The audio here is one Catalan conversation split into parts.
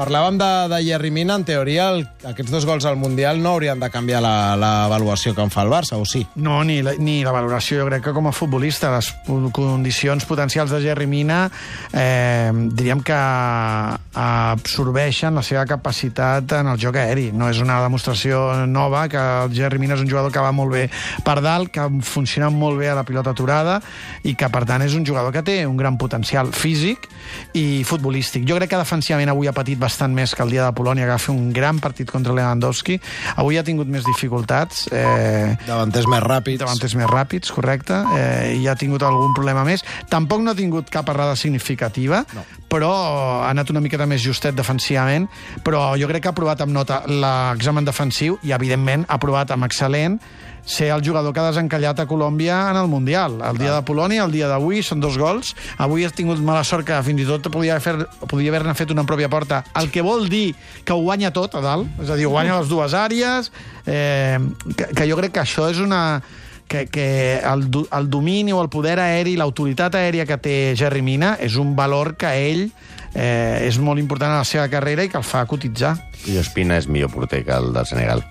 Parlàvem de, de Jerry Mina, en teoria el, aquests dos gols al Mundial no haurien de canviar la- l'avaluació que en fa el Barça, o sí? No, ni la, ni la valoració. Jo crec que com a futbolista les condicions potencials de Jerry Mina eh, diríem que absorbeixen la seva capacitat en el joc aeri. No és una demostració nova que el Jerry Mina és un jugador que va molt bé per dalt, que funciona molt bé a la pilota aturada i que, per tant, és un jugador que té un gran potencial físic i futbolístic. Jo crec que defensivament avui ha patit bastant més que el dia de Polònia, que va fer un gran partit contra Lewandowski. Avui ha tingut més dificultats. Eh, Davanters més ràpids. davanters més ràpids, correcte, eh, i ha tingut algun problema més. Tampoc no ha tingut cap errada significativa, no. però ha anat una miqueta més justet defensivament, però jo crec que ha aprovat amb nota l'examen defensiu i, evidentment, ha aprovat amb excel·lent ser el jugador que ha desencallat a Colòmbia en el Mundial. El dia de Polònia, el dia d'avui, són dos gols. Avui has tingut mala sort que fins i tot podia, fer, podia haver-ne fet una en pròpia porta, el que vol dir que ho guanya tot a dalt, és a dir, guanya les dues àrees, eh, que, que jo crec que això és una que, que el, el domini o el poder aeri, l'autoritat aèria que té Jerry Mina és un valor que ell eh, és molt important a la seva carrera i que el fa cotitzar. I Ospina és millor porter que el del Senegal.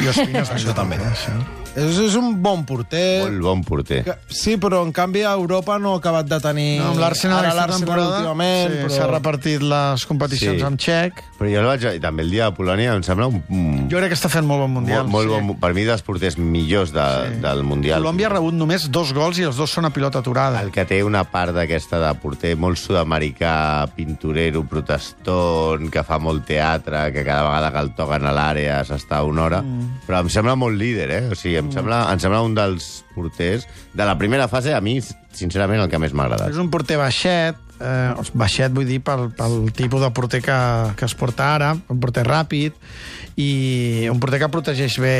I Ospina és Això també. Això. És, és un bon porter. Molt bon porter. Que, sí, però en canvi a Europa no ha acabat de tenir... No, amb l'Arsenal aquesta temporada últimament, sí, però... s'ha repartit les competicions Sí. amb Txec. Però jo el vaig... I també el dia de Polònia em sembla un... Jo crec que està fent molt bon Mundial. molt, molt sí. bon, per mi dels porters millors de, Sí. del Mundial. Colòmbia ha rebut només dos gols i els dos són a pilota aturada. El que té una part d'aquesta de porter molt sud-americà, pintorero, proteston, que fa molt teatre, que cada vegada que el toquen a l'àrea s'està una hora. Mm. Però em sembla molt líder, eh? O sigui, em, mm. sembla, em sembla un dels porters de la primera fase, a mi, sincerament, el que més m'ha agradat. És un porter baixet, eh, baixet vull dir pel, pel tipus de porter que, que es porta ara, un porter ràpid, i un porter que protegeix bé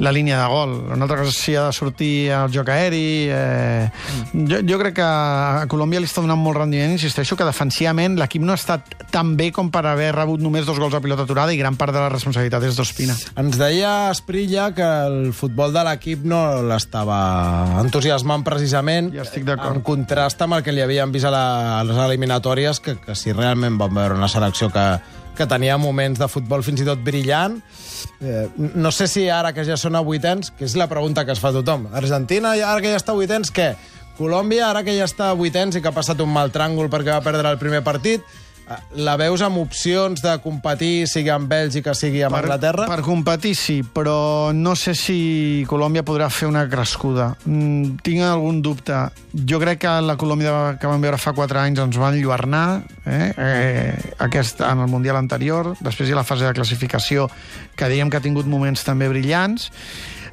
la línia de gol. Una altra cosa és si ha de sortir al joc aeri... Eh, jo, jo crec que a Colòmbia li està donant molt rendiment, insisteixo que defensivament l'equip no ha estat tan bé com per haver rebut només dos gols a pilota aturada i gran part de la responsabilitat és d'Ospina. Ens deia Esprilla que el futbol de l'equip no l'estava entusiasmant precisament Ja estic d'acord. en contrast amb el que li havien vist a, la, a les eliminatòries que, que si realment vam veure una selecció que, que tenia moments de futbol fins i tot brillant. Eh, no sé si ara que ja són a vuitens que és la pregunta que es fa tothom. Argentina, ara que ja està a vuitens, què? Colòmbia, ara que ja està a vuitens i que ha passat un mal tràngol perquè va perdre el primer partit la veus amb opcions de competir sigui amb Bèlgica, sigui amb Anglaterra? Per competir, sí, però no sé si Colòmbia podrà fer una crescuda. Mm, tinc algun dubte. Jo crec que la Colòmbia que vam veure fa 4 anys ens van lluernar eh? Eh, aquest, en el Mundial anterior. Després hi ha la fase de classificació, que diguem que ha tingut moments també brillants,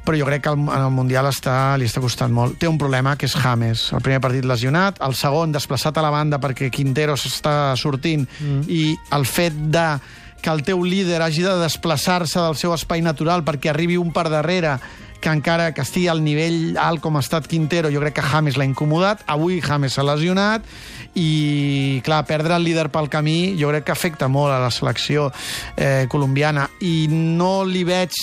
però jo crec que el- en el Mundial està, li està costant molt. Té un problema, que és James. El primer partit lesionat, el segon desplaçat a la banda perquè Quintero s'està sortint, mm. i el fet de que el teu líder hagi de desplaçar-se del seu espai natural perquè arribi un per darrere que encara que estigui al nivell alt com ha estat Quintero, jo crec que James l'ha incomodat. Avui James s'ha lesionat i, clar, perdre el líder pel camí jo crec que afecta molt a la selecció eh, colombiana i no li veig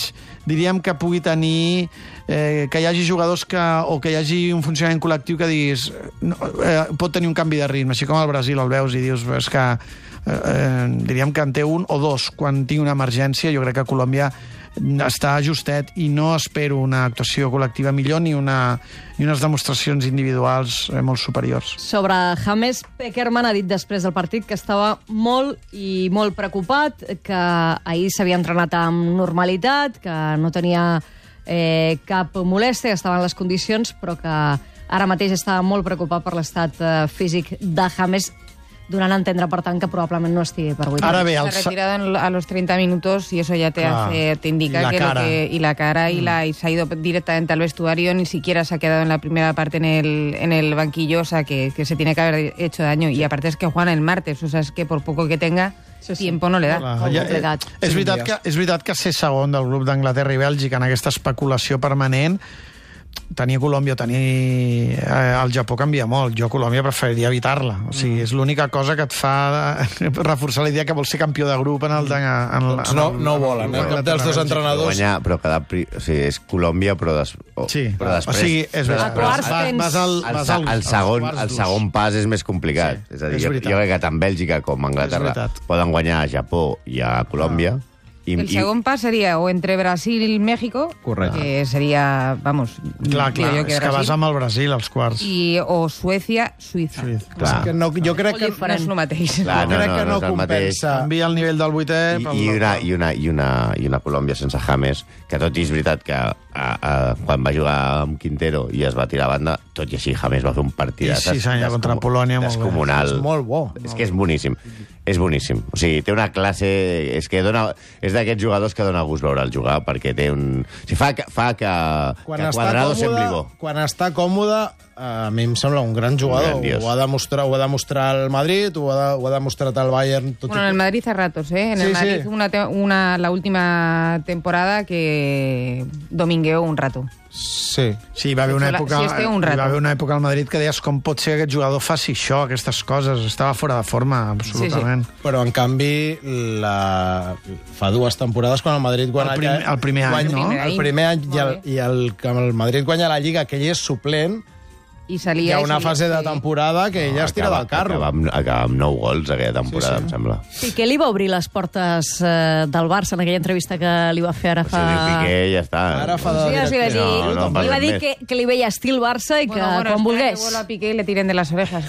diríem que pugui tenir eh, que hi hagi jugadors que, o que hi hagi un funcionament col·lectiu que diguis no, eh, pot tenir un canvi de ritme, així com al Brasil el veus i dius, és que eh, eh, diríem que en té un o dos quan tingui una emergència, jo crec que Colòmbia està justet i no espero una actuació col·lectiva millor ni, una, ni unes demostracions individuals eh, molt superiors. Sobre James, Peckerman ha dit després del partit que estava molt i molt preocupat, que ahir s'havia entrenat amb normalitat, que no tenia eh, cap molèstia, que estava en les condicions, però que ara mateix estava molt preocupat per l'estat eh, físic de James, donant a entendre, per tant, que probablement no estigui per 8 Ara bé, Se el, retirado en- a los 30 minutos y eso ya te Claro. hace, te indica la que, lo cara. que y la cara y la y se ha ido directamente al vestuario, ni siquiera se ha quedado en la primera parte en el, en el banquillo, o sea que, que se tiene que haber hecho daño. Y aparte es que juegan el martes, o sea es que por poco que tenga, Sí, sí. tiempo no le da. Clar, ja, complicat. és, veritat Sí, que, és veritat que ser segon del grup d'Anglaterra i Bèlgica en aquesta especulació permanent tenir Colòmbia o tenir eh, el Japó canvia molt. Jo Colòmbia preferiria evitar-la. O sigui, és l'única cosa que et fa eh, reforçar la idea que vols ser campió de grup en el... De, en, el- Doncs en no, el- no ho volen, eh? en Cap dels dos en entrenadors. Guanyar, però quedar... Pri... O sigui, és Colòmbia, però, des... o, Sí, però després... o sigui, és però. A quarts Vas- vas al, El, vas al, el, segon, el segon pas és més complicat. Sí, és a dir, és jo, jo crec que tant Bèlgica com Anglaterra poden guanyar a Japó i a Colòmbia. I, El segon pas seria o entre Brasil y México, Correcte. que sería, vamos, Clar, clar, yo és que vas amb el Brasil als quarts. y, o Suecia, Suiza. Sí. Clar. És que no, jo crec que, No és el mateix. Clar, jo crec no, que no, no, no és el mateix. compensa. Canvia el nivell del vuitè... I, i, una, i, una, i, una, I una Colòmbia sense James, que tot i és veritat que a, a, quan va jugar amb Quintero i es va tirar a banda, tot i així James va fer un partit I sí, senyor, contra Polònia, molt bé. descomunal. És molt bo. És que és boníssim. És boníssim. O sigui, té una classe... És que dona... És d'aquests jugadors que dona gust veure'l jugar, perquè té un... O sigui, fa, que- fa que, quan que està Cuadrado sembli bo. còmode, quan està còmode, a mi em sembla un gran jugador. Grandiós. Ho ha, demostrat, ho ha demostrat el Madrid, ho ha, de, ho ha demostrat el Bayern. Tot Bueno, en el Madrid a ratos, ¿eh? En Sí, el Madrid sí. Una, una, la última temporada que domingueó un rato. Sí. Sí, hi va haver una època, sí, un hi rato. va haver una època al Madrid que deies com pot ser que aquest jugador faci això, aquestes coses. Estava fora de forma, absolutament. Però, en canvi, la... fa dues temporades quan el Madrid guanya... El primer- el primer any, guanya, no? El primer any i el, Molt bé. i el, que el Madrid guanya la Lliga, que ell és suplent, Y hi salía... ha y una fase de sí. temporada que ella es tira Acaba- del carro. Acaba amb, acaba amb 9 gols aquella temporada, Sí, sí. em sembla. Piqué li va obrir les portes eh, del Barça en aquella entrevista que li va fer ara O fa... sigui, Piqué ja està. Ara fa de Sí, sí, va dir, No, no, li va dir que, que li veia estil Barça i que Bueno, bueno, quan que vuelva a Piqué y le tiren de las orejas,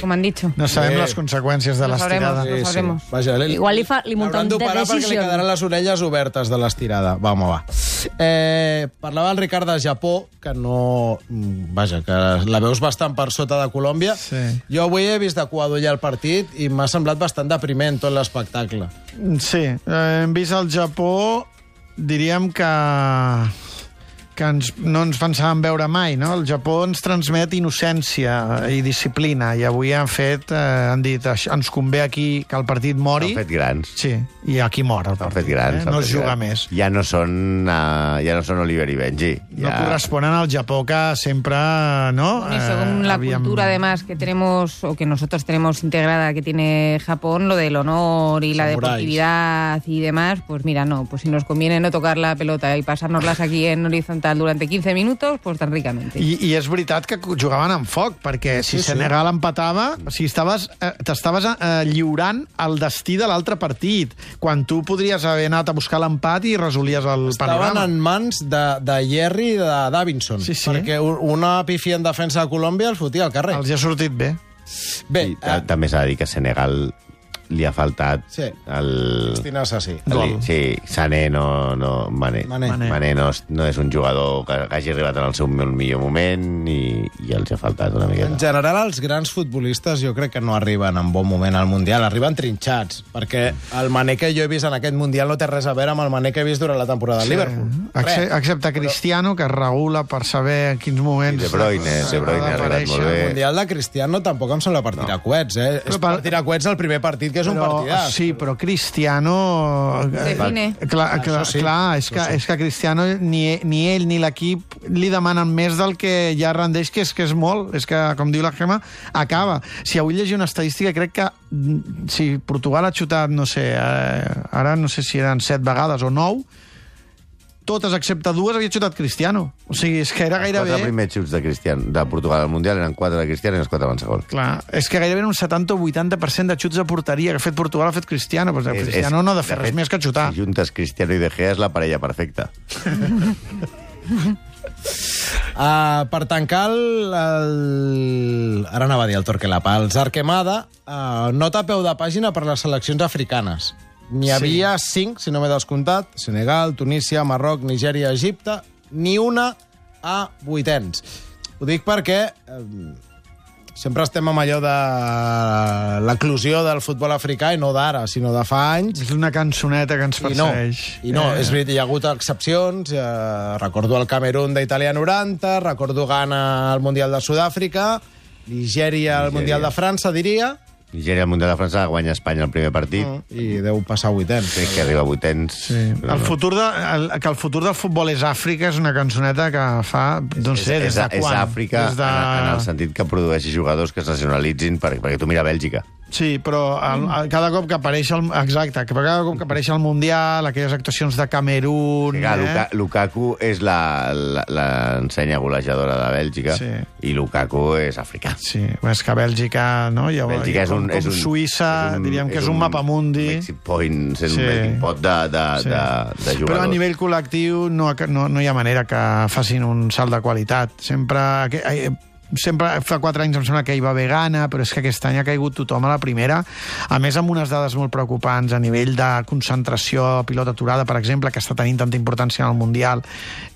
como han dicho. No sabem Sí. les conseqüències de No l'estirada. Lo sabremos. Vaja, li, Igual li fa- li munta l'hauran un d'operar dead perquè li quedaran les orelles obertes de l'estirada. Va, home, va. Eh, parlava el Ricard de Japó, que no... mm, Vaja, que la veus bastant per sota de Colòmbia. Sí. Jo avui he vist de coadulla el partit i m'ha semblat bastant depriment tot l'espectacle. Sí, eh, hem vist el Japó, diríem que que ens, no ens pensàvem veure mai, no? El Japó ens transmet innocència i disciplina, i avui han fet, eh, han dit, "Això- ens convé aquí que el partit mori. S'han fet grans. Sí, i aquí mor el partit. fet grans. eh? No es juga grans. més. Ja no són, uh, ja no són Oliver i Benji. No ja... corresponen al Japó que sempre, no? Bueno, y según Eh, la havíem- cultura, además, que tenemos, o que nosotros tenemos integrada, que tiene Japón, lo del honor y la Samuráis. deportividad y demás, pues mira, no, pues si nos conviene no tocar la pelota y pasárnoslas aquí en horizontal durante 15 minutos, pues tan ricamente. I, I és veritat que jugaven amb foc, perquè si Sí, sí. Senegal empatava, o sigui, estaves, eh, t'estaves eh, lliurant el destí de l'altre partit, quan tu podries haver anat a buscar l'empat i resolies el Estaven panorama. en mans de, de Jerry i de Davinson, Sí, sí. perquè un- una pifia en defensa de Colòmbia els fotia al carrer. Els hi ha sortit bé. Bé, I eh, també s'ha de dir que Senegal li ha faltat Sí. el... Cristina Assassí. el- Sí, Sané no... no Mané. Mané. Mané. Mané no, és- no és un jugador que, que hagi arribat en el seu millor moment i, i els ha faltat una En miqueta. general, els grans futbolistes jo crec que no arriben en bon moment al Mundial, arriben trinxats, perquè el Mané que jo he vist en aquest Mundial no té res a veure amb el Mané que he vist durant la temporada del Liverpool. Res. Excepte Cristiano, que es regula per saber en quins moments... I De Bruyne, De Bruyne ha arribat molt bé. El Mundial de Cristiano tampoc em sembla per tirar no. coets, eh? Però és per- per tirar coets el primer partit, que és un partidàs. Sí, però Cristiano... eh, Define. Clar, clar, sí. clar és, que, és que Cristiano ni, ni ell ni l'equip li demanen més del que ja rendeix, que és que és molt. És que, com diu la Gemma, acaba. Si avui llegia una estadística, crec que mm, si Portugal ha xutat, no sé, eh, ara no sé si eren set vegades o nou, totes excepte dues havia xutat Cristiano. O sigui, és que era Els quatre gairebé... primers xuts de, Cristian, de Portugal al Mundial eren quatre de Cristiano i els quatre van segon. Clar, és que gairebé un 70 o 80% de xuts de porteria que ha fet Portugal ha fet Cristiano. Pues És- Cristiano és- no ha de fer res fet, més que xutar. Si juntes Cristiano i De Gea és la parella perfecta. Uh, per tancar el, el... Ara anava a dir el Torquelapa. Els Arquemada, uh, nota a peu de pàgina per les seleccions africanes. N'hi havia cinc, si no m'he descomptat, Senegal, Tunísia, Marroc, Nigèria, Egipte, ni una a vuitens. Ho dic perquè eh, sempre estem amb allò de l'eclusió del futbol africà, i no d'ara, sinó de fa anys, És una cançoneta que ens i no, persegueix. i no Eh, és veritat, hi ha hagut excepcions. Eh, recordo el Camerún d'Itàlia 90, recordo Ghana al Mundial de Sud-àfrica, Nigèria al. Mundial de França, diria, Nigèria al Mundial de França guanya Espanya el primer partit. Mm. I deu passar a vuitens. Crec que arriba a vuitens. Sí. Però El futur de, el, que el futur del futbol és Àfrica és una cançoneta que fa, no sé, és, des de és, quan? és Àfrica Des de... en, en el sentit que produeixi jugadors que es nacionalitzin, perquè, perquè tu mira Bèlgica. Sí, però el, el, cada cop que apareix el, exacte, que cada cop que apareix el Mundial, aquelles actuacions de Camerún... Que, clar, eh? Luka, Lukaku és la- la- l'ensenya golejadora de Bèlgica Sí. i Lukaku és africà. Sí, és que Bèlgica, no? Ja, Bèlgica és un, com és un, Suïssa, és un, diríem que és un, mapamundi. Exit point, sent Sí. un melting pot de, de, Sí. de, de jugadors. Però a nivell col·lectiu no, no, no hi ha manera que facin un salt de qualitat. Sempre... que- eh, sempre fa quatre anys em sembla que hi va haver gana, però és que aquest any ha caigut tothom a la primera, a més amb unes dades molt preocupants a nivell de concentració, pilota aturada, per exemple, que està tenint tanta importància en el Mundial,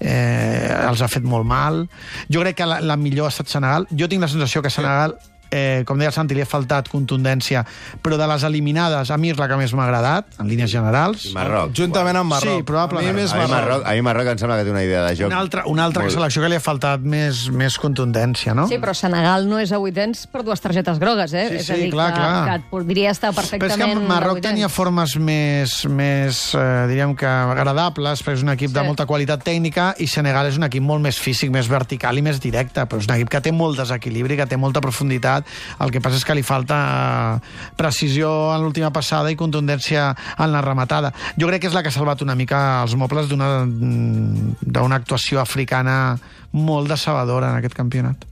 eh, els ha fet molt mal. Jo crec que la, la millor ha estat Senegal. Jo tinc la sensació que Senegal eh, com deia el Santi, li ha faltat contundència, però de les eliminades, a mi és la que més m'ha agradat, en línies generals. Marroc. Juntament amb Marroc. Sí, probablement. A mi més A mi, Marroc. Marroc, a mi Marroc em sembla que té una idea de joc. Una altra, una altra molt- selecció que li ha faltat més, més contundència, no? Sí, però Senegal no és a vuitens per dues targetes grogues, eh? Sí, és a dir, clar, que, clar. que podria estar Però és perfectament que Marroc tenia formes més, més eh, diríem que agradables, però és un equip Sí. de molta qualitat tècnica, i Senegal és un equip molt més físic, més vertical i més directe, però és un equip que té molt desequilibri, que té molta profunditat, el que passa és que li falta eh, precisió en l'última passada i contundència en la rematada. Jo crec que és la que ha salvat una mica els mobles d'una d'una actuació africana molt decebedora en aquest campionat.